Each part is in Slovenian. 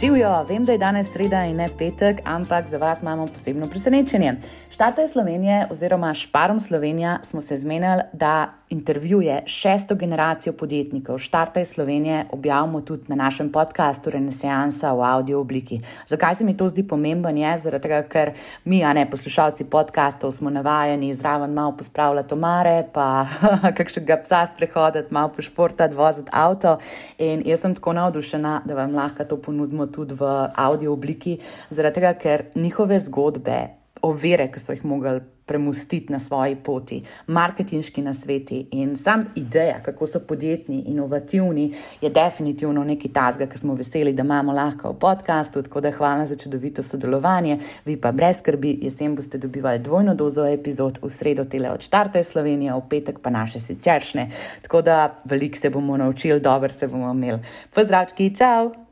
Živijo, vem, da je danes sreda in ne petek, ampak za vas imamo posebno presenečenje. Štarte Slovenije oziroma Šparom Slovenija smo se zmenili, da intervjuje šesto generacijo podjetnikov. Štarte Slovenije objavimo tudi na našem podkastu Renesansa v audio obliki. Zakaj se mi to zdi pomemben? Je zaradi tega, ker mi, a ne poslušalci podkastov, smo navajeni zraven malo pospravljati omare, pa kakšnega psa sprehoditi, malo pošportati, voziti avto. In jaz sem tako navdušena, da vam lahko to ponudimo tudi v audio obliki, zaradi tega, ker njihove zgodbe, ovire, ki so jih mogli premustiti na svoji poti, marketinški nasveti in sam ideja, kako so podjetni, inovativni, je definitivno nekaj tazga, ki smo veseli, da imamo lahko v podkastu. Tako da hvala za čudovito sodelovanje. Vi pa brez skrbi, jesen boste dobivali dvojno dozo epizod, v sredo tele od Štarte Slovenije, v petek pa naše siceršne. Tako da veliko se bomo naučili, dobro se bomo imeli. Pozdravčki, čau!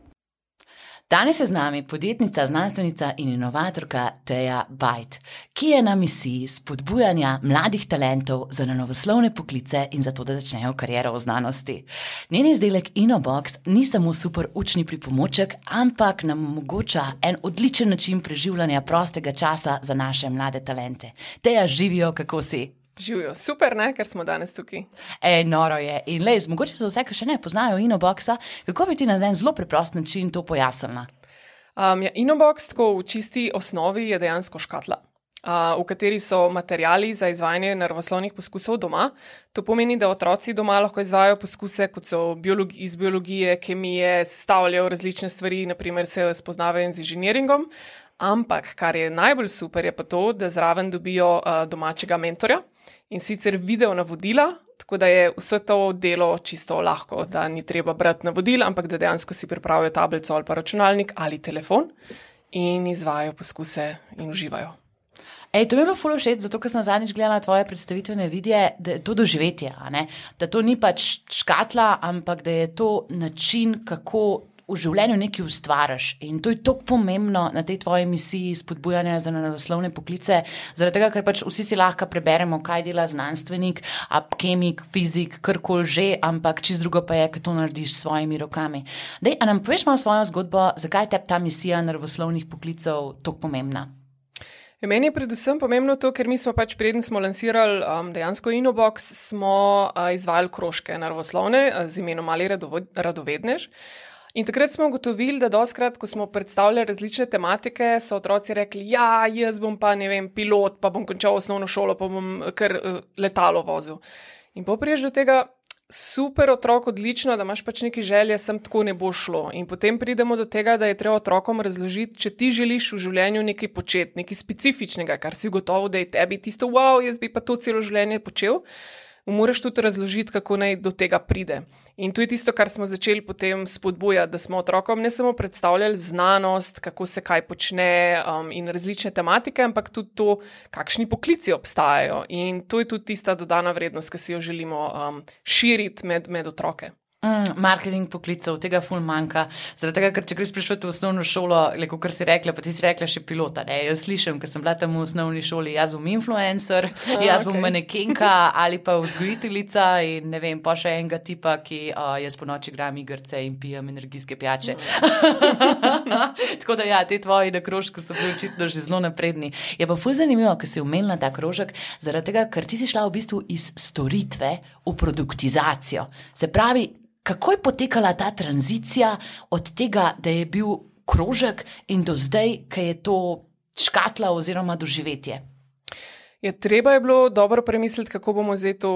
Danes je z nami podjetnica, znanstvenica in inovatorka Teja Bajt, ki je na misiji spodbujanja mladih talentov za naravoslovne poklice in za to, da začnejo kariero v znanosti. Njen izdelek InnoBox ni samo super učni pripomoček, ampak nam omogoča en odličen način preživljanja prostega časa za naše mlade talente. Teja, živijo, kako si. Živijo super, ne? ker smo danes tukaj. E, noro je. In le, mogoče za vse, ki še ne poznajo InnoBoxa, kako bi ti na en zelo preprost način to pojasnila? Um, ja, InnoBox, tako v čisti osnovi, je dejansko škatla. Uh, v kateri so materijali za izvajanje naravoslovnih poskusov doma. To pomeni, da otroci doma lahko izvajo poskuse, kot so biologi, iz biologije, kemije, stavljajo različne stvari, naprimer se spoznavajo z inženiringom. Ampak, kar je najbolj super, je pa to, da zraven dobijo uh, domačega mentorja in sicer video navodila, tako da je vse to delo čisto lahko, da ni treba brati navodil, ampak da dejansko si pripravijo tablico ali pa računalnik ali telefon in izvajo poskuse in uživajo. Ej, to mi je bilo fulo všeč, zato ker sem zadnjič gledala tvoje predstavitvene videe, da je to doživetje, da to ni pač škatla, ampak da je to način, kako v življenju nekaj ustvariš. In to je tako pomembno na tej tvoji misiji spodbujanja za naravoslovne poklice, zaradi tega, ker pač vsi si lahko preberemo, kaj dela znanstvenik, kemik, fizik, karkoli že, ampak čez drugo pa je, kaj to narediš s svojimi rokami. Dej, a nam poveš malo svojo zgodbo, zakaj je ta misija naravoslovnih poklicev tako pomembna? Ja, meni je predvsem pomembno to, ker mi smo pač preden smo lansirali um, dejansko Inobox, smo uh, izvajali krožke naravoslovne uh, z imenom Ali Radovednež. In takrat smo ugotovili, da doskrat, ko smo predstavljali različne tematike, so otroci rekli: Ja, jaz bom pa ne vem, pilot, pa bom končal osnovno šolo, pa bom kar uh, letalo vozil. In popriješ do tega, super otrok, odlično, da imaš pač neki želje, sem tako ne bo šlo. In potem pridemo do tega, da je treba otrokom razložiti, če ti želiš v življenju nekaj početi, nekaj specifičnega, kar si gotovo, da je tebi tisto, wow, jaz bi pa to celo življenje počel moraš tudi razložiti, kako naj do tega pride. In to je tisto, kar smo začeli potem spodbujati, da smo otrokom ne samo predstavljali znanost, kako se kaj počne um, in različne tematike, ampak tudi to, kakšni poklici obstajajo. In to je tudi tista dodana vrednost, ki si jo želimo um, širiti med, med otroke. Mm, marketing poklicev, tega ful manjka. Zaradi tega, ker če greš prišel v osnovno šolo, kot si rekla, pa ti si rekla še pilota. Ne? Jaz slišim, ker sem bila tam v osnovni šoli, jaz bom influencer, oh, jaz bom okay. manekenka ali pa vzgojiteljica in ne vem, pa še enega tipa, ki uh, jaz po noči gram igrce in pijem energijske pijače. Tako da ja, te tvoji na krožku so bili očitno že zelo napredni. Je pa ful zanimivo, ker si umenila ta krožek, zaradi tega, ker ti si šla v bistvu iz storitve v produktizacijo. Se pravi, kako je potekala ta tranzicija od tega, da je bil krožek in do zdaj, ki je to škatla oziroma doživetje? Ja, treba je bilo dobro premisliti, kako bomo zdaj to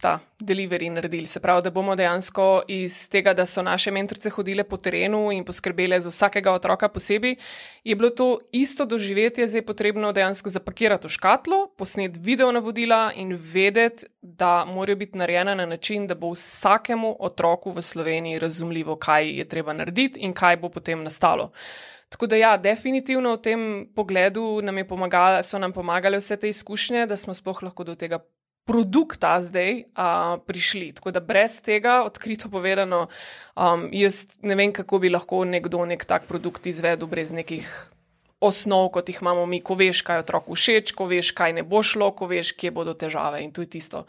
ta delivery naredili. Se pravi, da bomo dejansko iz tega, da so naše mentorice hodile po terenu in poskrbele za vsakega otroka posebej, je bilo to isto doživetje zdaj potrebno dejansko zapakirati v škatlo, posneti video navodila in vedeti, da morajo biti narejena na način, da bo vsakemu otroku v Sloveniji razumljivo, kaj je treba narediti in kaj bo potem nastalo. Tako da, ja, definitivno v tem pogledu nam pomagala, so nam pomagale vse te izkušnje, da smo sploh lahko do tega produkta zdaj uh, prišli. Tako da brez tega, odkrito povedano, um, jaz ne vem, kako bi lahko nekdo nek tak produkt izvedel brez nekih. Osnov, kot jih imamo mi, ko veš, kaj otroku všeč, ko veš, kaj ne bo šlo, ko veš, kje bodo težave. In to je tisto.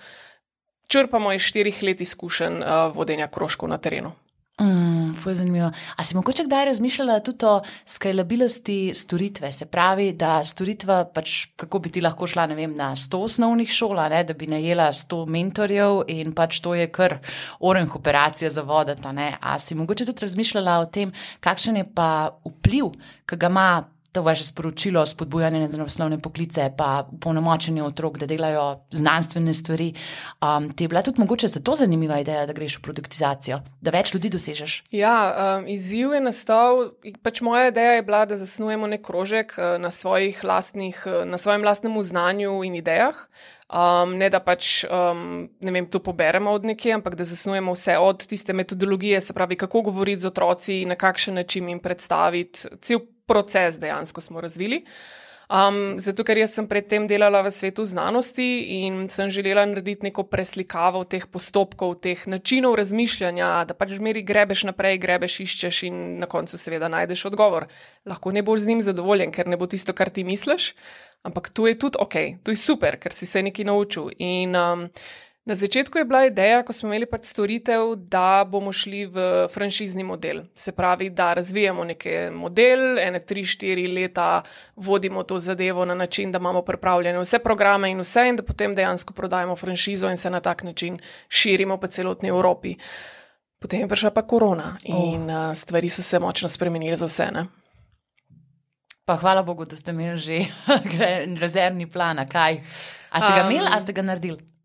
Črpamo iz štirih let izkušenj uh, vodenja krožkov na terenu. Mm, zanimivo. A si mogoče kdaj razmišljala tudi o skalabilnosti storitve? Se pravi, da storitva, pač, kako bi ti lahko šla vem, na 100 osnovnih šol, ne, da bi najela 100 mentorjev in pač to je kar oren operacija za voditi. A si mogoče tudi razmišljala o tem, kakšen je pa vpliv, ki ga ima to vaše sporočilo, spodbujanje za osnovne poklice, pa polnomočenje otrok, da delajo znanstvene stvari. Um, ti je bila tudi mogoče za to zanimiva ideja, da greš v produktizacijo, da več ljudi dosežeš? Ja, um, izziv je nastal. Pač moja ideja je bila, da zasnujemo nek krožek uh, na, lastnih, uh, na svojem lastnem znanju in idejah. Um, ne da pač um, ne vem, to poberemo od nekje, ampak da zasnujemo vse od tiste metodologije, se pravi, kako govoriti z otroci, na kakšen način jim predstaviti cel proces dejansko smo razvili. Um, zato, ker jaz sem predtem delala v svetu znanosti in sem želela narediti neko preslikavo teh postopkov, teh načinov razmišljanja, da pač zmeri grebeš naprej, grebeš, iščeš in na koncu seveda najdeš odgovor. Lahko ne boš z njim zadovoljen, ker ne bo tisto, kar ti misliš, ampak to je tudi ok, to je super, ker si se nekaj naučil. In, um, Na začetku je bila ideja, ko smo imeli pač storitev, da bomo šli v franšizni model. Se pravi, da razvijamo neki model, ene, tri, štiri leta vodimo to zadevo na način, da imamo pripravljene vse programe in vse, in da potem dejansko prodajemo franšizo in se na tak način širimo po celotni Evropi. Potem je prišla pa korona in oh. stvari so se močno spremenile za vse. Ne? Pa hvala Bogu, da ste imeli že rezervni plan, kaj. A ste ga um, imeli, a ste ga naredili?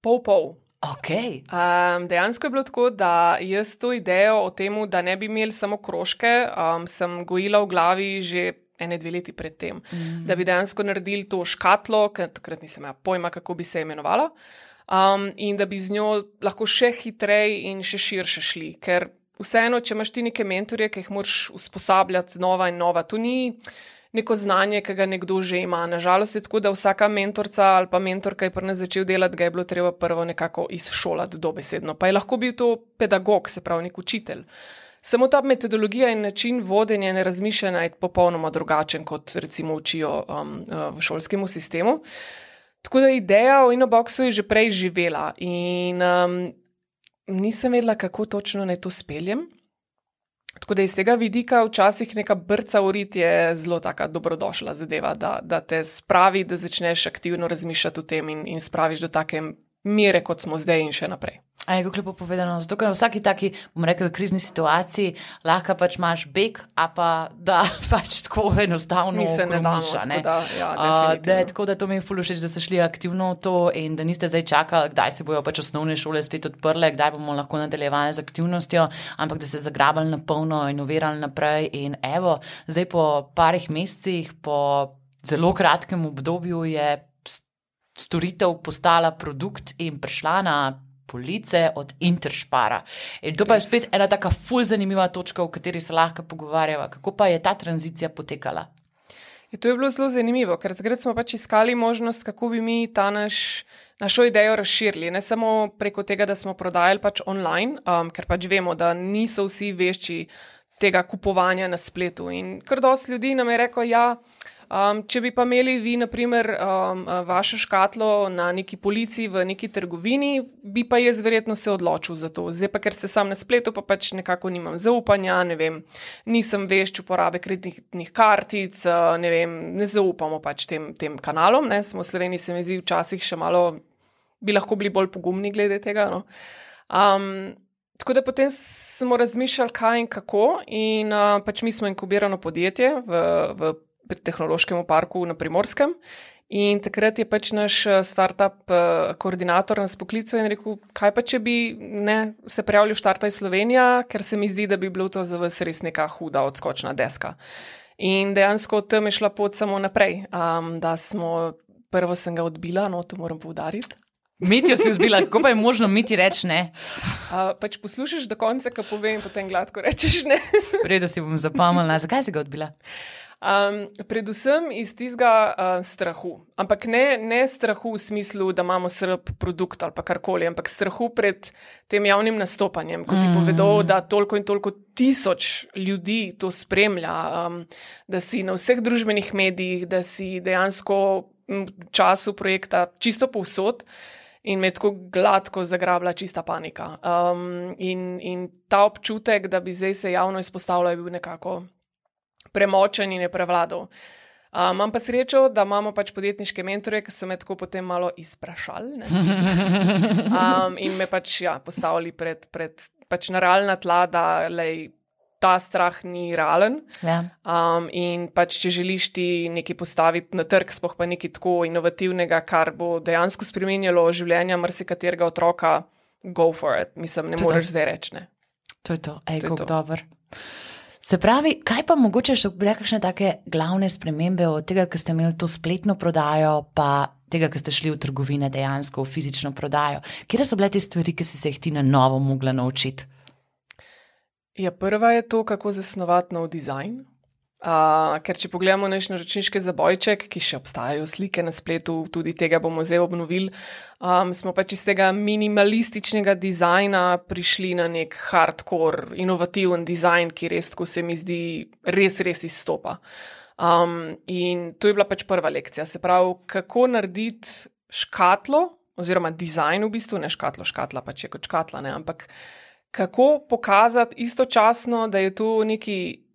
Pol pol. Okay. Um, dejansko je bilo tako, da jaz to idejo o tem, da ne bi imeli samo krožke, um, sem gojila v glavi že ene dve leti predtem, mm -hmm. da bi dejansko naredili to škatlo, ker takrat nisem imela pojma, kako bi se imenovala, um, in da bi z njo lahko še hitreje in še širše šli. Ker vseeno, če imaš ti neke mentorje, ki jih moraš usposabljati znova in znova, to ni neko znanje, ki ga nekdo že ima. Nažalost je tako, da vsaka mentorica ali pa mentor, ki je prvi začel delati, ga je bilo treba prvo nekako izšolati dobesedno. Pa je lahko bil to pedagog, se pravi, nek učitelj. Samo ta metodologija in način vodenja in razmišljanja je popolnoma drugačen, kot recimo učijo um, v šolskem sistemu. Tako da ideja o inoboxu je že prej živela in um, nisem vedela, kako točno naj to speljem. Tako da iz tega vidika včasih neka brca urit je zelo taka dobrodošla zadeva, da, da te spravi, da začneš aktivno razmišljati o tem in, in spraviš do take mere, kot smo zdaj in še naprej. A je lepo povedano, zato ker v vsaki taki, bom rekel, krizni situaciji lahko pač imaš beg, a pa da pač tako enostavno se ne da nič. Ja, tako da to mi je fulušeč, da ste šli aktivno v to in da niste zdaj čakali, kdaj se bojo pač osnovne šole spet odprle, kdaj bomo lahko nadaljevali z aktivnostjo, ampak da ste zagrabali na polno in uverali naprej. In evo, zdaj po parih mesecih, po zelo kratkem obdobju je storitev postala produkt in prišla na police od Interšpara. In to pa je spet ena tako fulj zanimiva točka, o kateri se lahko pogovarjava. Kako pa je ta tranzicija potekala? Je to je bilo zelo zanimivo, ker takrat smo pač iskali možnost, kako bi mi ta naš. Našo idejo razširili, ne samo preko tega, da smo prodajali pač online, um, ker pač vemo, da niso vsi vešči tega kupovanja na spletu. In kar dosti ljudi nam je rekel, da ja, Um, če bi pa imeli vi, naprimer, um, vašo škatlo na neki policiji v neki trgovini, bi pa jaz verjetno se odločil za to. Zdaj pa, ker ste sam na spletu, pa pač nekako nimam zaupanja, ne vem, nisem vešč uporabe kreditnih kartic, ne vem, ne zaupamo pač tem, tem kanalom. Ne? Smo v Sloveniji, se mi zdi, včasih še malo, bi lahko bili bolj pogumni glede tega. No? Um, Tako da potem smo razmišljali, kaj in kako, in uh, pač mi smo inkubirano podjetje v, v pri tehnološkem parku na Primorskem. In takrat je pač naš eh, startup uh, koordinator nas poklical in rekel, kaj pa če bi ne, se prijavili v Štartaj Slovenija, ker se mi zdi, da bi bilo to za vas res neka huda odskočna deska. In dejansko tam je šla pot samo naprej, um, da smo, prvo sem ga odbila, no to moram poudariti. Mitijo si odbila, kako pa je možno miti reči ne? Uh, pač poslušaš do konca, ko povem, potem gladko rečeš ne. Redo si bom zapomnila, zakaj si ga odbila. Um, predvsem iz tistega uh, strahu. Ampak ne, ne strahu v smislu, da imamo srb produkt ali karkoli, ampak strahu pred tem javnim nastopanjem, ko ti mm. povedo, da toliko in toliko tisoč ljudi to spremlja, um, da si na vseh družbenih medijih, da si dejansko v času projekta čisto povsod. In me tako gladko zagrabila čista panika. Um, in, in ta občutek, da bi zdaj se javno izpostavljal, je bil nekako premočen in je prevladal. Um, imam pa srečo, da imamo pač podjetniške mentore, ki so me tako potem malo izprašali um, in me pač ja, postavili pred, pred pač na realna tla, da lej, ta strah ni realen. Ja. Um, in pač, če želiš ti nekaj postaviti na trg, spoh pa nekaj tako inovativnega, kar bo dejansko spremenjalo življenje marsikaterega otroka, go for it. Mislim, ne To je to. moreš zdaj reči. ne. To je to, ej, kako to. Se pravi, kaj pa mogoče so bile kakšne take glavne spremembe od tega, ko ste imeli to spletno prodajo, pa tega, ko ste šli v trgovine dejansko v fizično prodajo? Kje so bile te stvari, ki si se jih ti na novo mogla naučiti? Ja, prva je to, kako zasnovati nov dizajn. Uh, ker če pogledamo naš naročniški zabojček, ki še obstajajo slike na spletu, tudi tega bomo zdaj obnovili, um, smo pač iz tega minimalističnega dizajna prišli na nek hardcore, inovativen dizajn, ki res, ko se mi zdi, res, res izstopa. Um, in to je bila pač prva lekcija. Se pravi, kako narediti škatlo, oziroma dizajn v bistvu, ne škatlo, škatla pač je kot škatla, ne, ampak kako pokazati istočasno, da je to nekaj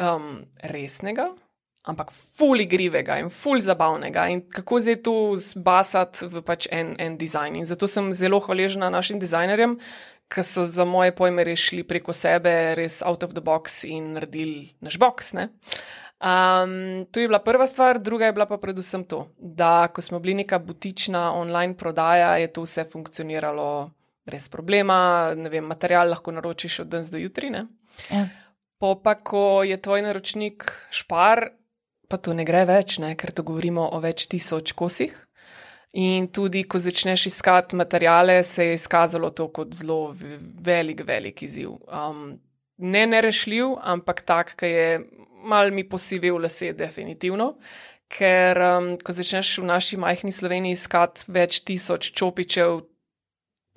um, resnega, ampak ful igrivega in ful zabavnega, in kako zdaj to zbasati v pač en, en dizajn. In zato sem zelo hvaležna našim dizajnerjem, ki so za moje pojme rešili preko sebe, res out of the box in naredili naš box. Ne? Um, to je bila prva stvar, druga je bila pa predvsem to, da ko smo bili neka butična online prodaja, je to vse funkcioniralo brez problema, ne vem, material lahko naročiš od danes do jutri. Ne? Ja. Po pa, ko je tvoj naročnik špar, pa to ne gre več, ne? ker to govorimo o več tisoč kosih. In tudi, ko začneš iskati materijale, se je izkazalo to kot zelo velik, velik izziv. Um, ne nerešljiv, ampak tak, ki je mal mi posivil lase, definitivno. Ker, um, ko začneš v naši majhni Sloveniji iskati več tisoč čopičev,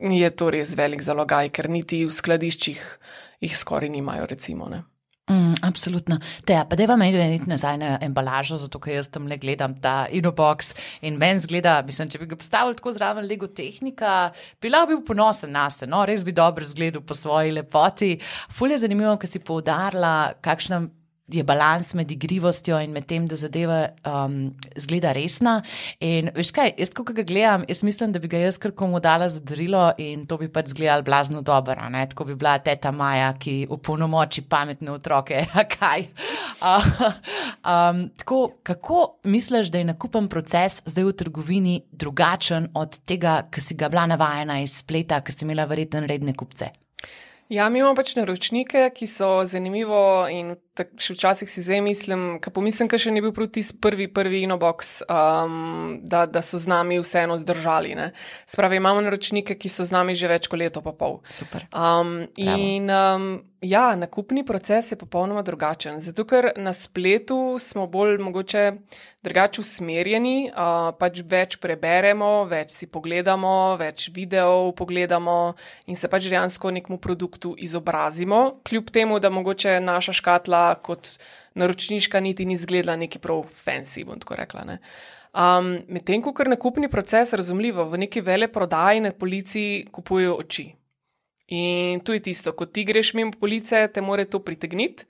je to res velik zalogaj, ker niti v skladiščih jih skoraj nimajo. Recimo, ne. Mm, absolutno. Teja, pa deva meni iti nazaj na embalažo, zato ker jaz tam le gledam ta Inobox in meni zgleda, mislim, če bi ga postavil tako zraven Lego tehnika, bila bi ponosen na se, no, res bi dobro zgledal po svoji lepoti. Ful je zanimivo, ker si poudarila, kakšna je balans med igrivostjo in med tem, da zadeva um, zgleda resna. In veš kaj, jaz, ko ga gledam, jaz mislim, da bi ga jaz kar komu dala za darilo in to bi pač zgledal blazno dobro. ne. Tako bi bila teta Maja, ki upolnomoči pametne otroke. kaj? Uh, um, tako, kako misliš, da je nakupen proces zdaj v trgovini drugačen od tega, ki si ga bila navajena iz spleta, ki si imela verjetno redne kupce? Ja, mi imamo pač naročnike, ki so zanimivo in še včasih si zdaj mislim, ka pomislim, ker še ni bil prav tisti prvi, prvi inobox, um, da, da so z nami vseeno zdržali. Ne. Spravi, imamo naročnike, ki so z nami že več kot leto pa pol. Super. Um, Bravo. in um, ja, nakupni proces je popolnoma drugačen. Zato, ker na spletu smo bolj mogoče drugače usmerjeni, pač več preberemo, več si pogledamo, več videov pogledamo in se pač dejansko nekmu produktu izobrazimo, kljub temu, da mogoče naša škatla kot naročniška niti ni izgledala neki prav fancy, bom tako rekla. Ne. Um, Medtem ko kar nakupni proces, razumljivo, v neki vele prodaji na policiji kupujejo oči. In to je tisto, ko ti greš mimo police, te more to pritegniti.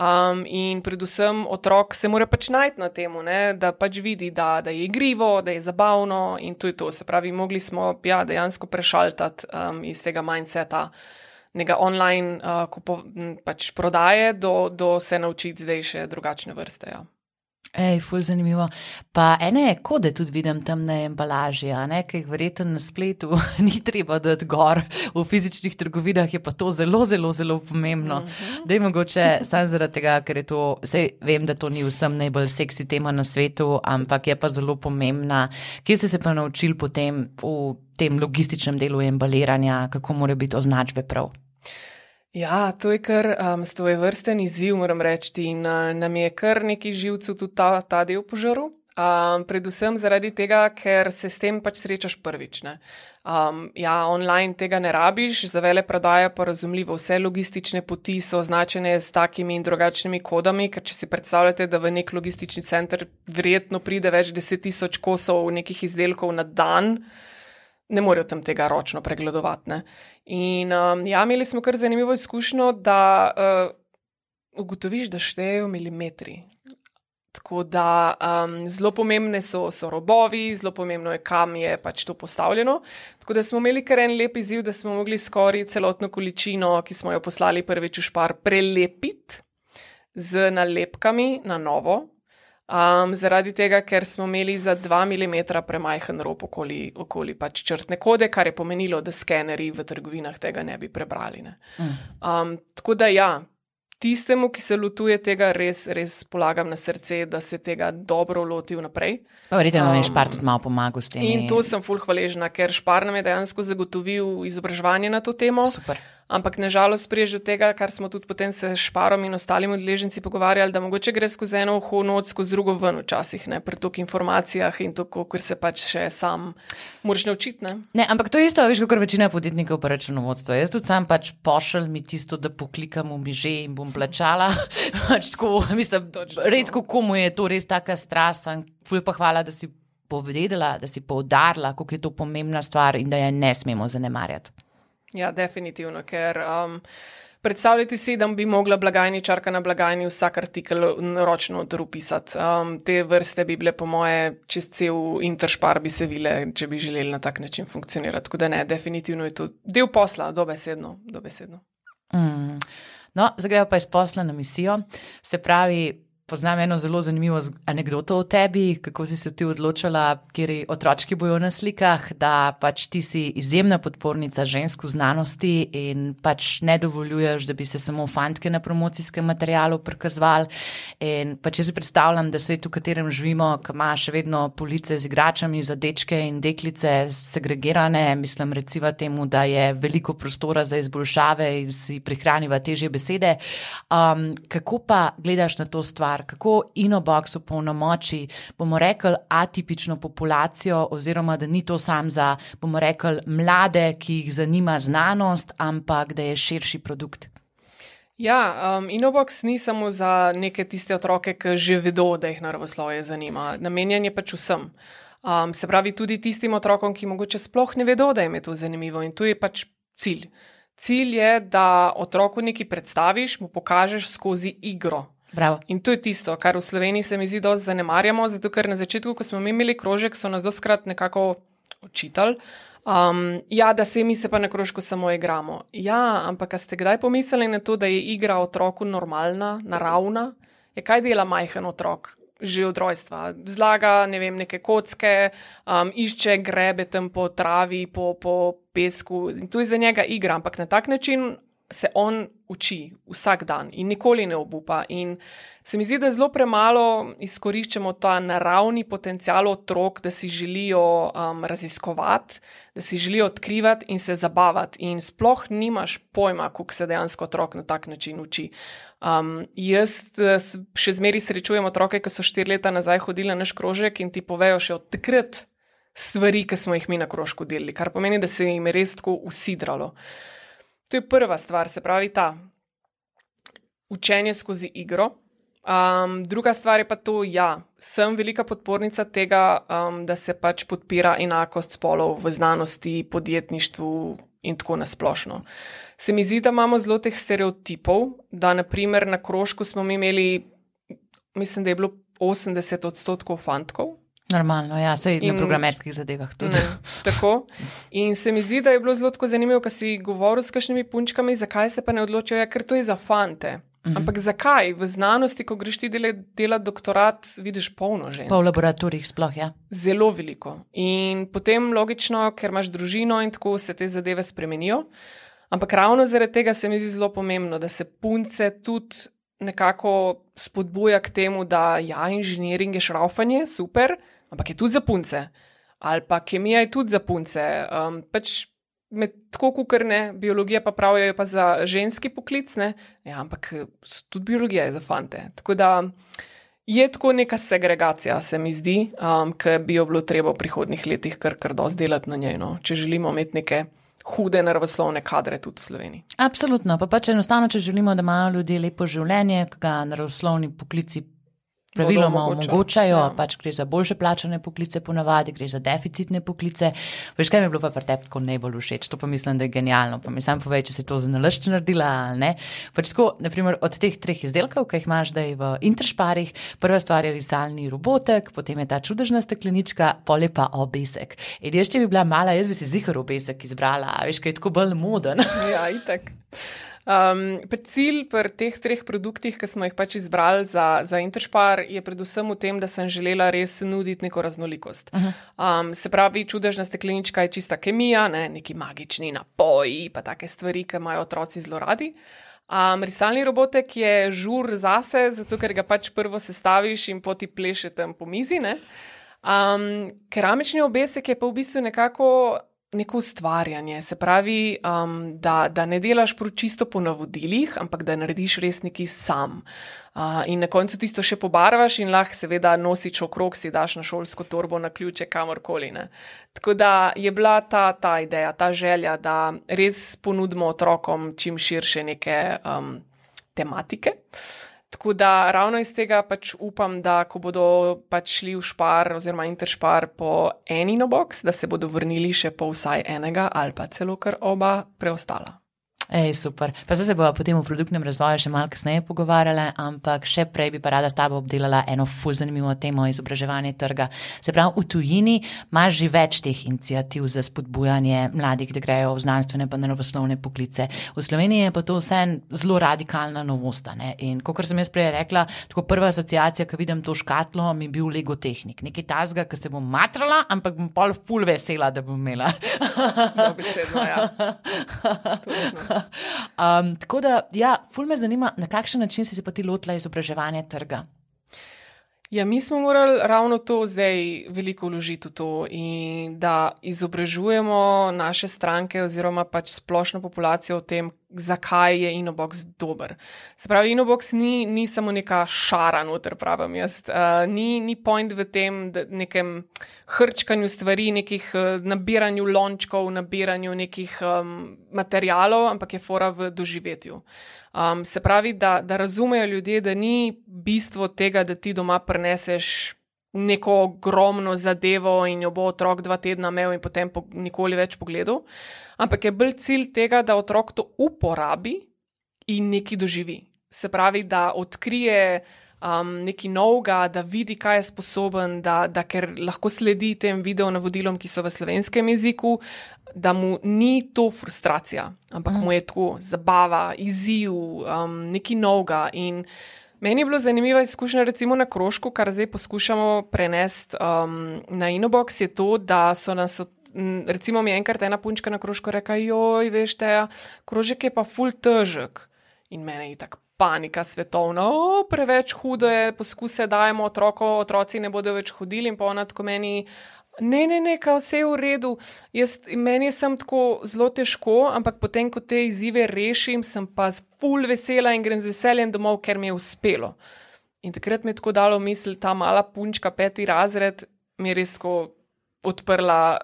Um, in predvsem otrok se mora pač najti na tem, da pač vidi, da, da je igrivo, da je zabavno in to je to. Se pravi, mogli smo ja, dejansko prešaltati um, iz tega mindseta nekega online uh, kupo, pač prodaje do, do se naučiti zdaj še drugačne vrste. Ja. Ej, ful zanimivo. Pa ene kode tudi vidim tam na embalaži, a ne, ki jih verjetno na spletu ni treba dati gor, v fizičnih trgovinah je pa to zelo, zelo, zelo pomembno. Da je mogoče samo zaradi tega, ker je to, sej vem, da to ni vsem najbolj seksi tema na svetu, ampak je pa zelo pomembna. Kje ste se pa naučili potem v tem logističnem delu embaliranja, kako morajo biti označbe prav? Ja, to je kar um, stoje vrsten izziv, moram reči, in uh, nam je kar neki živcev tudi ta, ta del požaril. Um, predvsem zaradi tega, ker se s tem pač srečaš prvič. ne. Um, ja, online tega ne rabiš, za vele prodaja pa razumljivo. Vse logistične poti so označene s takimi in drugačnimi kodami, ker če si predstavljate, da v nek logistični center verjetno pride več deset tisoč kosov nekih izdelkov na dan, ne morejo tam tega ročno pregledovati. Ne. In um, ja, imeli smo kar zanimivo izkušnjo, da uh, ugotoviš, da štejejo milimetri. Tako da um, zelo pomembne so, so robovi, zelo pomembno je, kam je pač to postavljeno. Tako da smo imeli kar en lep izziv, da smo mogli skoraj celotno količino, ki smo jo poslali prvič v špar, prelepiti z nalepkami na novo. Um, zaradi tega, ker smo imeli za 2 mm premajhen rob okoli, okoli pač črtne kode, kar je pomenilo, da skeneri v trgovinah tega ne bi prebrali. Ne. Um, tako da ja, tistemu, ki se lotuje tega, res, res polagam na srce, da se tega dobro loti vnaprej. Verjetno nam je špar tudi malo pomagal s tem. In to sem fulh hvaležna, ker špar nam je dejansko zagotovil izobraževanje na to temo. Super. Ampak nažalost, prije tega, kar smo tudi potem se šparom in ostalimi odleženci pogovarjali, da mogoče gre skozi eno uho noč, skozi drugo ven, včasih ne, pri toliko informacijah in tako, ker se pač še sam moraš naučiti. Ne? ne, ampak to je isto, veš, kot večina podjetnikov pa računovodstva. Jaz tudi sam pač pošelj mi tisto, da poklikam v miže in bom plačala. pač tako, mislim, redko komu je to res taka strast, fulj pa hvala, da si povedala, da si poudarila, kako je to pomembna stvar in da je ne smemo zanemarjati. Ja, definitivno, ker um, predstavljati si, da bi mogla blagajničarka na blagajni vsak artikel ročno odrupisati. Um, te vrste bi bile, po moje, čez cel interšpar bi se vile, če bi želeli na tak način funkcionirati. Tako da ne, definitivno je to del posla, dobesedno. dobesedno. Mm. No, zdaj gremo pa iz posla na misijo. Se pravi, Poznam eno zelo zanimivo anegdoto o tebi, kako si se ti odločila, kjer otročki bojo na slikah, da pač ti si izjemna podpornica žensk v znanosti in pač ne dovoljuješ, da bi se samo fantke na promocijskem materialu prikazovali. In pač jaz si predstavljam, da svet, v katerem živimo, ki ima še vedno police z igračami za dečke in deklice segregirane, mislim recimo temu, da je veliko prostora za izboljšave in si prihraniva težje besede. Um, kako pa gledaš na to stvar? Stvar, kako Inobox opolnomoči, bomo rekli, atipično populacijo, oziroma da ni to sam za, bomo rekli, mlade, ki jih zanima znanost, ampak da je širši produkt. Ja, um, Inobox ni samo za neke tiste otroke, ki že vedo, da jih naravoslovje zanima. Namenjen je pač vsem. Um, se pravi, tudi tistim otrokom, ki mogoče sploh ne vedo, da jim je to zanimivo in to je pač cilj. Cilj je, da otroku nekaj predstaviš, mu pokažeš skozi igro. Bravo. In to je tisto, kar v Sloveniji se mi zdi, da zanemarjamo, zato ker na začetku, ko smo imeli krožek, so nas doskrat nekako očitali. Um, ja, da se mi se pa na krožku samo igramo. Ja, ampak ste kdaj pomislili na to, da je igra otroku normalna, naravna? Je kaj dela majhen otrok? Že od rojstva. Zlaga ne vem, neke kocke, um, išče grebe tam po travi, po, po pesku. In to je za njega igra, ampak na tak način se on uči vsak dan in nikoli ne obupa. In se mi zdi, da zelo premalo izkoriščamo ta naravni potencial otrok, da si želijo um, raziskovati, da si želijo odkrivati in se zabavati. In sploh nimaš pojma, kako se dejansko otrok na tak način uči. Um, jaz še zmeraj srečujem otroke, ki so štiri leta nazaj hodili na naš krožek in ti povejo še od takrat. Stvari, ki smo jih mi na krožku delili, kar pomeni, da se jim je res tako usidralo. To je prva stvar, se pravi ta učenje skozi igro. Um, druga stvar je pa to, da ja, sem velika podpornica tega, um, da se pač podpira enakost spolov v znanosti, podjetništvu in tako nasplošno. Se mi zdi, da imamo zelo teh stereotipov, da naprimer na krožku smo imeli, mislim, da je bilo 80 odstotkov fantkov, Normalno, ja, se je na programerskih zadevah tudi. Ne, tako. In se mi zdi, da je bilo zelo zanimivo, ko si govoril s kakšnimi punčkami, zakaj se pa ne odločijo, ja, ker to je za fante. Mhm. Ampak zakaj? V znanosti, ko greš ti delati dela doktorat, vidiš polno žensk. Pa v laboratorijih sploh, ja. Zelo veliko. In potem logično, ker imaš družino in tako se te zadeve spremenijo. Ampak ravno zaradi tega se mi zdi zelo pomembno, da se punce tudi nekako spodbuja k temu, da ja, inženiring je šraufanje, super, ampak je tudi za punce. Ali pa kemija je tudi za punce. Um, pač med tako, kot ne, biologija pa pravijo, je pa za ženski poklic, ne, ja, ampak tudi biologija je za fante. Tako da je tako neka segregacija, se mi zdi, um, ki bi jo bilo treba v prihodnih letih kar kar dosti delati na njej, no, če želimo imeti neke. Hude naravoslovne kadre tudi v Sloveniji. Absolutno, pa pač enostavno, če želimo, da imajo ljudje lepo življenje, ki ga naravoslovni poklici praviloma omogočajo, ja. pač gre za boljše plačane poklice, ponavadi gre za deficitne poklice. Veš, kaj mi je bilo pa pri tebi tako najbolj všeč, to pa mislim, da je genialno. Pa mi sam povej, če si to za nalašč naredila ali ne. Pač tako, naprimer, od teh treh izdelkov, ki jih imaš zdaj v interšparih, prva stvar je risalni robotek, potem je ta čudežna steklenička, pole pa obesek. In jaz, če bi bila mala, jaz bi si zihar obesek izbrala, veš, kaj je tako bolj moden. ja, itek. Um, cilj pri teh treh produktih, ki smo jih pač izbrali za, za Interspar, je predvsem v tem, da sem želela res nuditi neko raznolikost. Uh -huh. um, se pravi, čudežna steklenička je čista kemija, ne, neki magični napoji, pa take stvari, ki imajo otroci zelo radi. Um, risalni robotek je žur zase, zato ker ga pač prvo sestaviš in poti pleše tam po mizi. Um, keramični obesek je pa v bistvu nekako neko ustvarjanje, se pravi, um, da, da ne delaš čisto po navodilih, ampak da narediš res neki sam. Uh, in na koncu tisto še pobarvaš in lahko seveda nosiš okrog, si daš na šolsko torbo, na ključe, kamorkoli. Ne. Tako da je bila ta, ta ideja, ta želja, da res ponudimo otrokom čim širše neke um, tematike. Uh, Tako da ravno iz tega pač upam, da ko bodo pač šli v špar oziroma interšpar po eni nobox, da se bodo vrnili še po vsaj enega ali pa celo kar oba preostala. Ej, super. Pa se bomo potem v produktnem razvoju še malo kasneje pogovarjali, ampak še prej bi pa rada s tabo obdelala eno fuz zanimivo temo izobraževanja trga. Se pravi, v tujini imaš že več teh inicijativ za spodbujanje mladih, da grejo v znanstvene pa naravoslovne poklice. V Sloveniji je pa to vse zelo radikalna novost. In kot sem jaz prej rekla, tako prva asociacija, ki vidim to škatlo, mi je bil Lego tehnik. Nekaj tazga, ki se bom matrala, ampak bom pol ful vesela, da bom imela. Besedno, ja. um, tako da, ja, ful me zanima, na kakšen način si se pa ti lotila izobraževanja trga. Ja, mi smo morali ravno to zdaj veliko vložiti v to da izobražujemo naše stranke oziroma pač splošno populacijo o tem, zakaj je Inobox dober. Se pravi, Inobox ni, ni samo neka šara, noter pravim jaz. Uh, ni, ni point v tem, da nekem hrčkanju stvari, nekih uh, nabiranju lončkov, nabiranju nekih um, materijalov, ampak je fora v doživetju. Um, se pravi, da, da razumejo ljudje, da ni bistvo tega, da ti doma preneseš neko ogromno zadevo in jo bo otrok dva tedna imel in potem po, nikoli več pogledal, ampak je bolj cilj tega, da otrok to uporabi in neki doživi. Se pravi, da odkrije um, nekaj novega, da vidi, kaj je sposoben, da, da ker lahko sledi tem video navodilom, ki so v slovenskem jeziku, da mu ni to frustracija, ampak mu je to zabava, izziv, um, nekaj novega. Meni je bilo zanimivo izkušnja, recimo na krožku, kar zdaj poskušamo prenesti um, na Inobox, je to, da so nas. Recimo, mi je enkrat ena punčka na krožku rekla: Joj, veš, te krožek je pa full težek. In meni je tako panika svetovna, o, preveč hudo je, poskuse dajemo otroko, otroci ne bodo več hodili in pa ona tako meni. Ne, ne, ne, vse je v redu. Jaz, meni je sem tako zelo težko, ampak potem, ko te izzive rešim, sem pa full vesela in grem z veseljem domov, ker mi je uspelo. In takrat mi je tako dalo misel, ta mala punčka, peti razred, mi je res odprla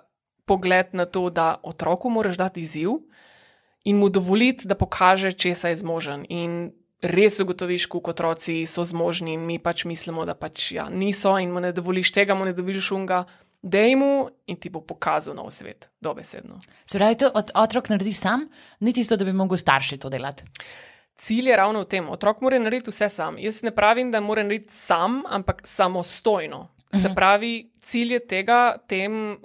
pogled na to, da otroku moraš dati izziv in mu dovoliti, da pokaže, česa je zmožen. In res ugotoviš, kako otroci so zmožni, in mi pač mislimo, da pač ja, niso, in mu ne dovoliš tega, mu ne dovoliš unga. Dej mu in ti bo pokazal nov svet, dobesedno. Se pravi, to od otrok naredi sam, ni tisto, da bi mogel starši to delati. Cilj je ravno v tem, otrok mora narediti vse sam. Jaz ne pravim, da mora narediti sam, ampak samostojno. Se mhm. pravi, cilj je tega, tem,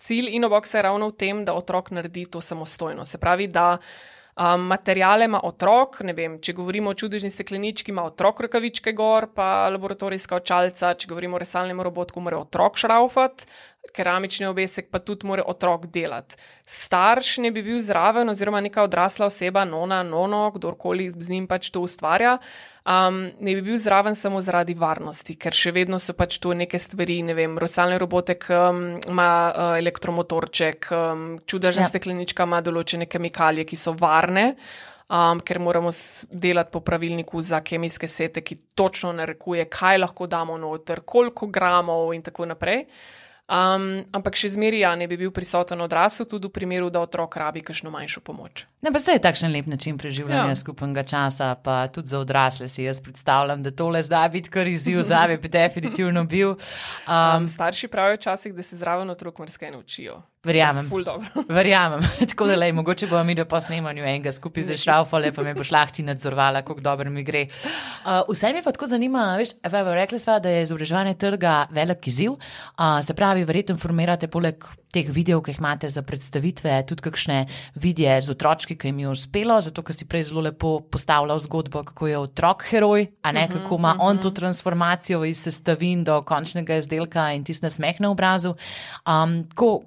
cilj inoboxa je ravno v tem, da otrok naredi to samostojno. Se pravi, da Um, materijale ima otrok, ne vem, če govorimo o čudežni steklenički, ima otrok rokavičke gor, pa laboratorijska očalca, če govorimo o resalnem robotku, mora otrok šraufati, keramični obesek pa tudi mora otrok delati. Starš ne bi bil zraven, oziroma neka odrasla oseba, nona, nono, kdorkoli z njim pač to ustvarja, um, ne bi bil zraven samo zaradi varnosti, ker še vedno so pač tu neke stvari, ne vem, rosalni robotek um, ima uh, elektromotorček, um, čudežna ja. steklenička ima določene kemikalije, ki so varne. Um, ker moramo delati po pravilniku za kemijske sete, ki točno narekuje, kaj lahko damo noter, koliko gramov, in tako naprej. Um, ampak še zmeraj ja, ne bi bil prisoten odrasel, tudi v primeru, da otrok rabi kakšno manjšo pomoč. Ne, pa se je takšen lep način preživljanja ja. skupnega časa, pa tudi za odrasle si jaz predstavljam, da tole zdaj biti kar izziv me, bi definitivno bil. Um, um, starši pravijo včasih, da se zraven otrok marsikaj naučijo. Verjamem. Verjamem. Tako da, lej, mogoče bomo mi do posnemanja enega skupaj za šraufale, pa me bo šlahti nadzorvala, kako dobro mi gre. Uh, vse me pa tako zanima, veš, rekli smo, da je izobraževanje trga velik izziv. Uh, se pravi, verjetno formirate poleg teh videov, ki jih imate za predstavitve, tudi kakšne videe z otročki, ki jim je uspelo, zato ker si prej zelo lepo postavljal zgodbo, kako je otrok heroj, a ne uh -huh, kako ima uh -huh. on to transformacijo iz sestavin do končnega izdelka in tiste smeh na obrazu. Um, ko,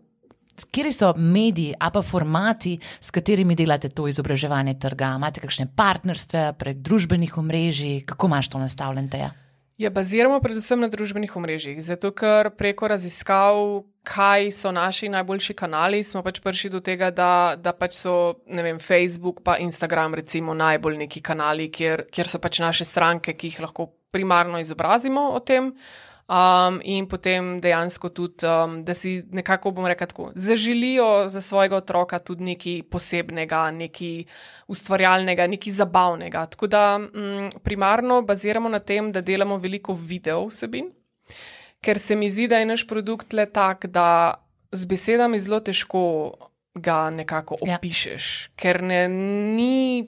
Kje so mediji, a pa formati, s katerimi delate to izobraževanje trga? Imate kakšne partnerstve prek družbenih omrežij, kako imaš to nastavljeno? Ja, baziramo predvsem na družbenih omrežjih, zato ker preko raziskav, kaj so naši najboljši kanali, smo pač prišli do tega, da, da pač so vem, Facebook in Instagram recimo najbolj neki kanali, kjer, kjer so pač naše stranke, ki jih lahko primarno izobrazimo o tem. Um, in potem dejansko tudi, um, da si nekako, bomo rekli, tako, zaželijo za svojega otroka tudi nekaj posebnega, nekaj ustvarjalnega, nekaj zabavnega. Tako da um, primarno baziramo na tem, da delamo veliko video vsebin, ker se mi zdi, da je naš produkt le tak, da z besedami zelo težko ga nekako ja. opišeš, ja. ker ne, ni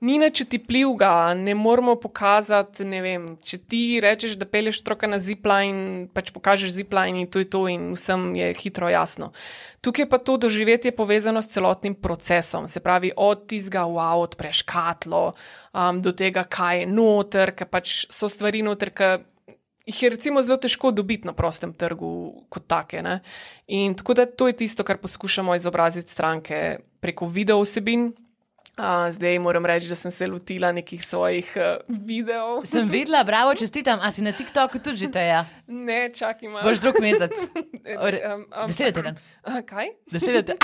ni nič tipljivega, ne moramo pokazati. Ne vem, če ti rečeš, da peleš otroka na zipline, pač pokažeš zipline in to je to, in vsem je hitro jasno. Tukaj pa to doživetje povezano s celotnim procesom, se pravi, od tizga, wow, odpreš katlo, um, do tega, kaj je noter, ker pač so stvari noter, ki jih je recimo zelo težko dobiti na prostem trgu kot take. Ne? In tako da to je tisto, kar poskušamo izobraziti stranke preko video vsebin. Uh, zdaj moram reči, da sem se lotila nekih svojih uh, videov. Sem videla, bravo, čestitam. A si na TikToku tudi že te? Ja? Ne, čakaj malo. Boš drug mesec. Deset teden. Kaj? Deset teden.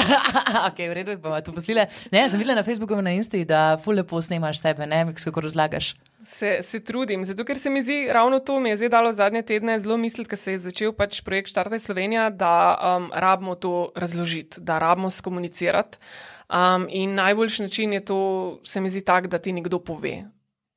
ok, v redu, bomo to poslile. Ne, sem videla na Facebooku in na Insti, da ful lepo snemaš sebe, ne, kako razlagaš. Se, se trudim, zato ker se mi zdi, ravno to mi je zdaj dalo zadnje tedne zelo misliti, ker se je začel pač projekt Štartaj Slovenija, da um, rabimo to razložiti, da rabimo skomunicirati. Um, in najboljši način je to, se mi zdi, tak, da ti nekdo pove.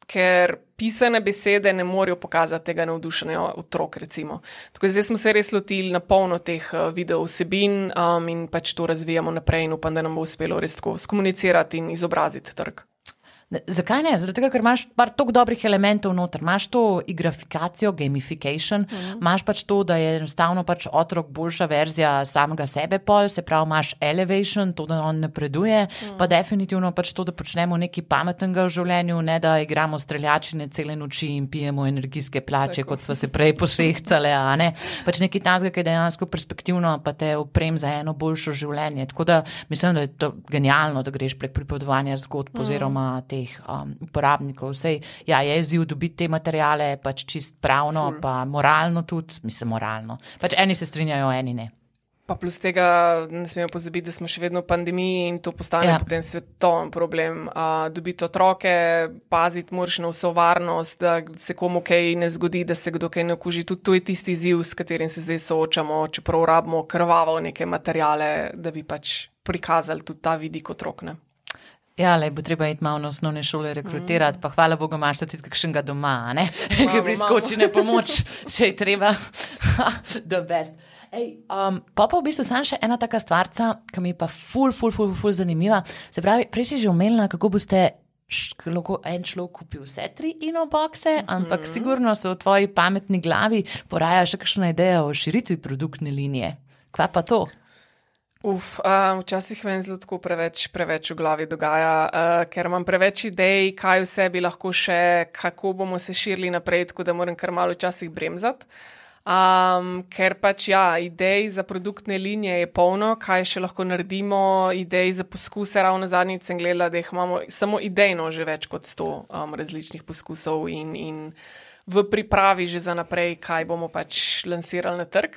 Ker pisane besede ne morejo pokazati tega navdušenja otrok. Recimo. Tako da zdaj smo se res lotili na polno teh uh, video vsebin um, in pač to razvijamo naprej, in upam, da nam bo uspelo res tako skomunicirati in izobraziti trg. Zakaj ne? Zato, ker imaš par toliko dobrih elementov noter. Imaš to igrafikacijo, gamification, mhm. imaš pač to, da je enostavno pač otrok boljša verzija samega sebe, pol, se pravi, imaš elevation, to, da on napreduje, mm. pa definitivno pač to, da počnemo nekaj pametnega v življenju, ne da igramo streljačine cele noči in pijemo energijske plače, Tako. kot smo se prej posehcali. Ne? Pač nekaj tazga, ki je dejansko perspektivno, pa te oprem za eno boljšo življenje. Tako da mislim, da je to genialno, da greš prek pripovedovanja zgodb mm. oziroma te teh um, uporabnikov. Vsej, ja, je izziv dobiti te materijale, pač čist pravno, Ful. pa moralno tudi, mislim, moralno. Pač eni se strinjajo, eni ne. Pa plus tega ne smemo pozabiti, da smo še vedno v pandemiji in to postane ja. potem svetovni problem. Uh, dobiti otroke, paziti moraš na vso varnost, da se komu kaj ne zgodi, da se kdo kaj ne okuži. Tudi to je tisti izziv, s katerim se zdaj soočamo, čeprav rabimo krvavo neke materijale, da bi pač prikazali tudi ta vidik otrok. Ne? Ja, le bo treba iti malo na osnovne šole rekrutirati, mm. pa hvala Bogu, imaš tudi kakšnega doma, ki priskoči na pomoč, če je treba. Ej, um, pa pa v bistvu sem še ena taka stvarca, ki mi je pa ful, ful, ful, ful zanimiva. Se pravi, prej si že omenila, kako boste lahko en človek kupil vse tri inoboxe, mm -hmm. ampak sigurno se v tvoji pametni glavi poraja še kakšna ideja o širitvi produktne linije. Kva pa to? Uf, uh, včasih meni zelo tako preveč, preveč v glavi dogaja, uh, ker imam preveč idej, kaj vse bi lahko še, kako bomo se širili naprej, tako da moram kar malo včasih bremzati. Um, ker pač ja, idej za produktne linije je polno, kaj še lahko naredimo, idej za poskuse. Ravno zadnjič sem gledala, da jih imamo samo idejno že več kot sto um, različnih poskusov in, in v pripravi že za naprej, kaj bomo pač lansirali na trg.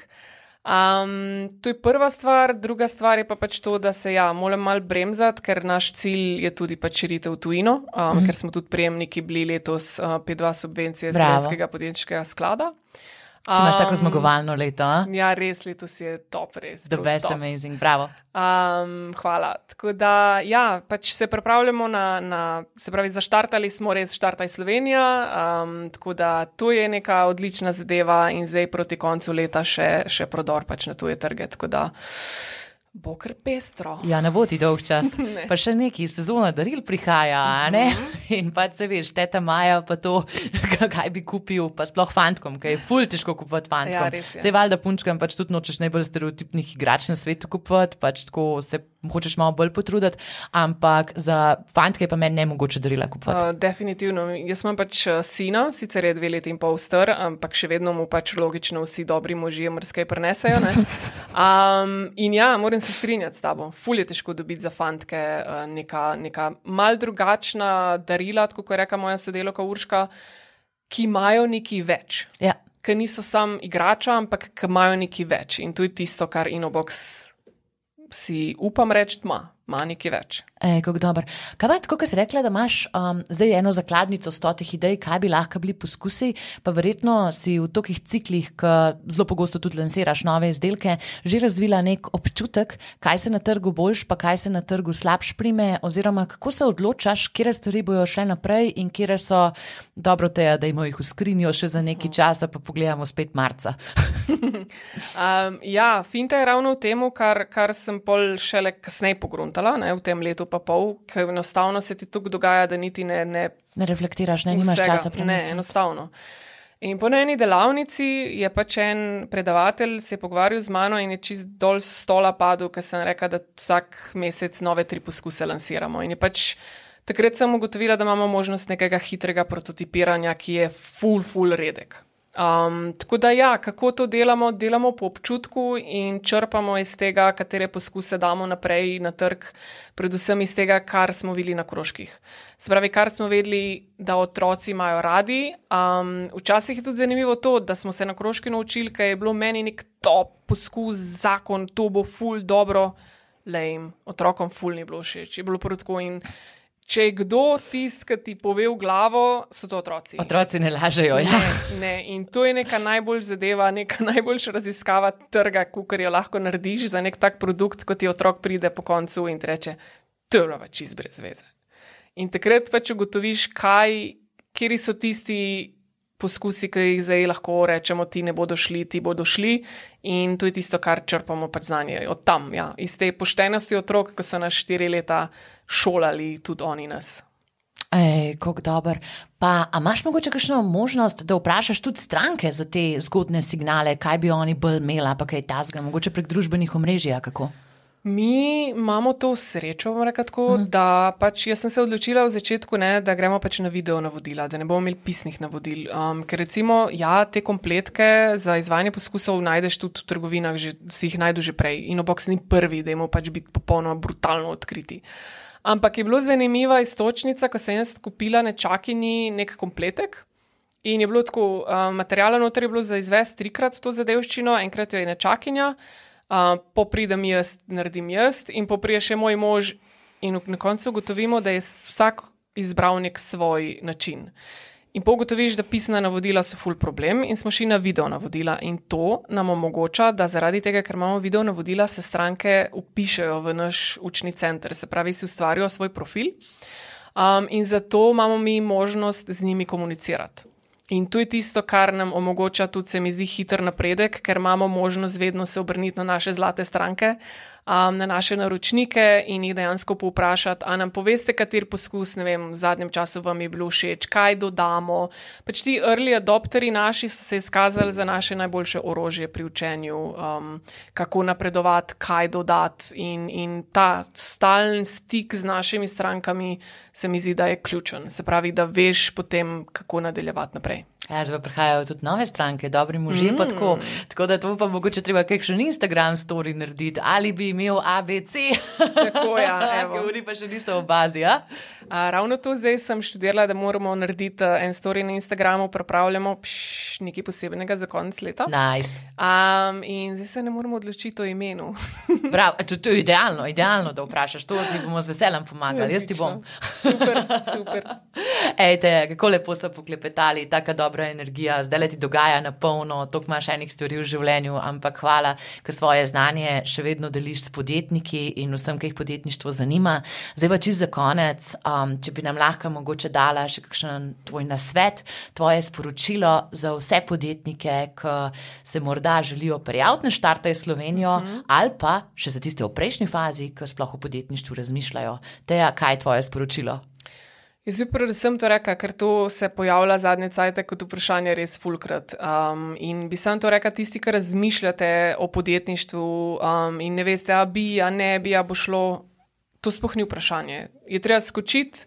Um, to je prva stvar, druga stvar je pa pač to, da se ja, moram mal bremzati, ker naš cilj je tudi pač širitev tujino, um, mm. ker smo tudi prejemniki bili letos uh, P2 subvencije Slovenskega podjetniškega sklada. Ti imaš tako zmagovalno leto. A? Ja, res letos je top, res. The best, top. amazing, bravo. Um, hvala. Tako da, ja, pač se pripravljamo na, na, se pravi, zaštartali smo res Štartaj Slovenija. Um, tako da to je neka odlična zadeva in zdaj proti koncu leta še, še prodor pač na tuje trge. Tako da. Bo kar pestro. Ja, ne bo ti dolg čas. ne. Pa še neki sezona daril prihaja, mm -hmm. in pa se veš, teta Maja, pa to, kaj bi kupil, pa sploh fantkom, kaj je ful težko kupovati fantkom. Ja, se valjda punčkam, pač tudi nočeš najbolj stereotipnih igrač na svetu kupovati, pač tako se hočeš malo bolj potruditi, ampak za fantke pa meni ne mogoče darila kupovati. Uh, definitivno. Jaz imam pač uh, sina, sicer je dve leti in pol star, ampak še vedno mu pač logično vsi dobri možje mrske prenesejo. Um, in ja, moram se strinjati s tabo. Ful je težko dobiti za fantke uh, neka, neka mal drugačna darila, kot je rekla moja sodelovka Urška, ki imajo nekaj več. Ja. Ki niso sam igrača, ampak imajo nekaj več. In to je tisto, kar Inobox si upam reči, ima ima nekaj več. E, kako kaj tako, si rekla, da imaš um, zdaj eno zakladnico stotih idej, kaj bi lahko bili poskusi, pa verjetno si v tokih ciklih, ki zelo pogosto tudi lansiraš nove izdelke, že razvila nek občutek, kaj se na trgu boljš, pa kaj se na trgu slabš prime, oziroma kako se odločaš, kje stvari bojo šle naprej in kje so dobro te, da jim jih uskrinjo še za nekaj časa, pa pogledamo spet marca. um, ja, finta je ravno v tem, kar, kar sem pol šele kasneje pogruntala črtala ne, v tem letu, pa pol, ker enostavno se ti tukaj dogaja, da niti ne. Ne, ne reflektiraš, ne imaš časa tem. Ne, enostavno. In po eni delavnici je pač en predavatelj se pogovarjal z mano in je čist dol stola padel, ker sem rekel, da vsak mesec nove tri poskuse lansiramo. In je pač takrat sem ugotovila, da imamo možnost nekega hitrega prototipiranja, ki je full, full redek. Um, tako da, ja, kako to delamo? Delamo po občutku in črpamo iz tega, katere poskuse damo naprej na trg, predvsem iz tega, kar smo videli na krožkih. Spravi, kar smo vedeli, da otroci imajo radi. Um, včasih je tudi zanimivo to, da smo se na krožki naučili, ker je bilo meni nek top poskus, zakon, to bo ful dobro, le jim otrokom ful ni bilo všeč. Je bilo protko in. Če je kdo tisti, ki ti pove v glavo, so to otroci. Otroci ne lažejo. Ja. Ne, ne. In to je neka najbolj zadeva, neka najboljša raziskava trga, kar jo lahko narediš za nek tak produkt, kot ti otrok pride po koncu in reče: To je pa čist brez veze. In takrat pač ugotoviš, kaj, kje so tisti poskusi, ki jih zdaj lahko rečemo, ti ne bodo šli, ti bodo šli. In to je tisto, kar črpamo pač znanje od tam, ja. iz te poštenosti otrok, ki so nas štiri leta šolali, tudi oni nas. Ej, kako dober. Pa, a imaš mogoče kakšno možnost, da vprašaš tudi stranke za te zgodne signale, kaj bi oni bolj imeli, pa kaj tasga, mogoče prek družbenih omrežij, kako? Mi imamo to srečo, tako, uh mhm. -huh. da pač jaz sem se odločila v začetku, ne, da gremo pač na video navodila, da ne bomo imeli pisnih navodil. Um, ker recimo, ja, te kompletke za izvajanje poskusov najdeš tudi v trgovinah, že, si jih najdeš že prej. In obox ni prvi, da jim pač biti popolnoma brutalno odkriti. Ampak je bilo zanimiva istočnica, ko sem jaz kupila nečakini nek kompletek. In je bilo tako, um, materijala noter je bilo za izvesti trikrat to zadevščino, enkrat jo je nečakinja uh, popridem jaz, naredim jaz, in poprije še moj mož, in na koncu ugotovimo, da je vsak izbral nek svoj način. In pogotoviš, da pisna navodila so full problem, in smo šli na video navodila. In to nam omogoča, da zaradi tega, ker imamo video navodila, se stranke upišajo v naš učni center, se pravi, si ustvarijo svoj profil. Um, in zato imamo mi možnost z njimi komunicirati. In to je tisto, kar nam omogoča tudi, se mi zdi, hiter napredek, ker imamo možnost vedno se obrniti na naše zlate stranke, um, na naše naročnike in jih dejansko povprašati, a nam poveste, kater poskus, ne vem, v zadnjem času vam je bilo všeč, kaj dodamo. Pač ti early adopteri naši so se izkazali za naše najboljše orožje pri učenju, um, kako napredovati, kaj dodati. In, in ta stalen stik z našimi strankami se mi zdi, da je ključen. Se pravi, da veš potem, kako nadaljevati naprej. Ja, zdaj pa prihajajo tudi nove stranke, dobri možje. Mm. Tako, tako da to pa mogoče treba kakšen Instagram story narediti ali bi imel ABC. Tako je, ja, govori pa še niso v bazi. Ja? A, ravno to zdaj sem študirala, da moramo narediti uh, en story na Instagramu, pripravljamo pš, nekaj posebnega za konec leta. Nice. Um, in zdaj se ne moramo odločiti o imenu. Prav, to, to je idealno, idealno, da vprašaš. To ti bomo z veseljem pomagali, jaz ti bom. super, super. Ejte, kako lepo so poklepetali, tako dobro dobra energija, zdaj le ti dogaja na polno, toliko imaš enih stvari v življenju, ampak hvala, ker svoje znanje še vedno deliš s podjetniki in vsem, ki jih podjetništvo zanima. Zdaj pa čisto za konec, um, če bi nam lahko mogoče dala še kakšen tvoj nasvet, tvoje sporočilo za vse podjetnike, ki se morda želijo prijaviti na štarte Slovenijo mm -hmm. ali pa še za tiste v prejšnji fazi, ki sploh o podjetništvu razmišljajo. Teja, kaj je tvoje sporočilo? Jaz bi predvsem to rekel, ker to se pojavlja zadnje cajtke kot vprašanje res fulkrat. Um, in bi sem to rekel tisti, ki razmišljate o podjetništvu um, in ne veste, a bi, a ne bi, a bo šlo, to sploh ni vprašanje. Je treba skočiti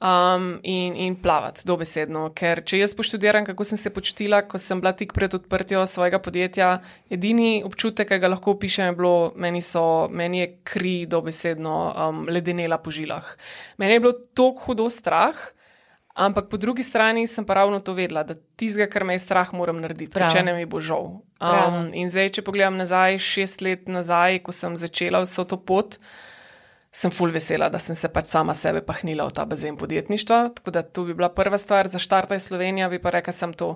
um, in, in plavati, dobesedno. Ker če jaz poštudiram, kako sem se počutila, ko sem bila tik pred odprtjem svojega podjetja, edini občutek, ki ga lahko opišem, je bilo, meni, so, meni je kri dobesedno um, ledenela po žilah. Meni je bilo tako hudo strah. Ampak po drugi strani sem pa ravno to vedela, da tizga, kar me je strah, moram narediti, če ne mi bo žal. Um, in zdaj, če pogledam nazaj, šest let nazaj, ko sem začela vso to pot, uh, sem full vesela, da sem se pač sama sebe pahnila v ta bazen podjetništva. Tako da to bi bila prva stvar za štartaj Slovenija, bi pa rekla, sem to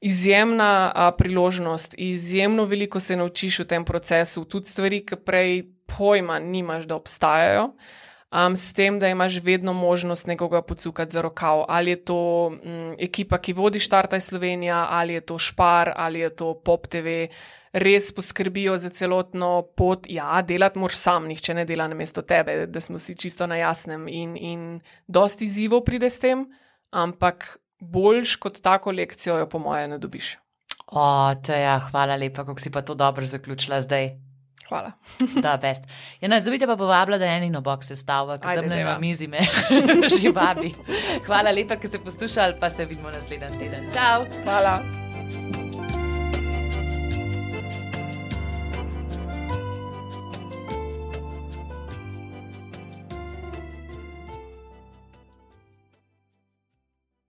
izjemna a, priložnost, izjemno veliko se naučiš v tem procesu, tudi stvari, ki prej pojma nimaš, da obstajajo. Um, s tem, da imaš vedno možnost nekoga pocukati za rokav, ali je to m, mm, ekipa, ki vodi Štartaj Slovenija, ali je to Špar, ali je to Pop TV, res poskrbijo za celotno pot. Ja, delati moraš sam, nihče ne dela na mesto tebe, da smo si čisto na jasnem. In, in dosti izzivov pride s tem, ampak boljš kot tako lekcijo, jo po moje ne dobiš. O, teja, hvala lepa, kako si pa to dobro zaključila zdaj. Hvala. Da, best. Ja, no, Zavite pa povabila, da eno box sestavlja, ki tam ne na mizi me, živabi. Hvala lepa, ker ste poslušali, pa se vidimo naslednji teden. Čau! Hvala.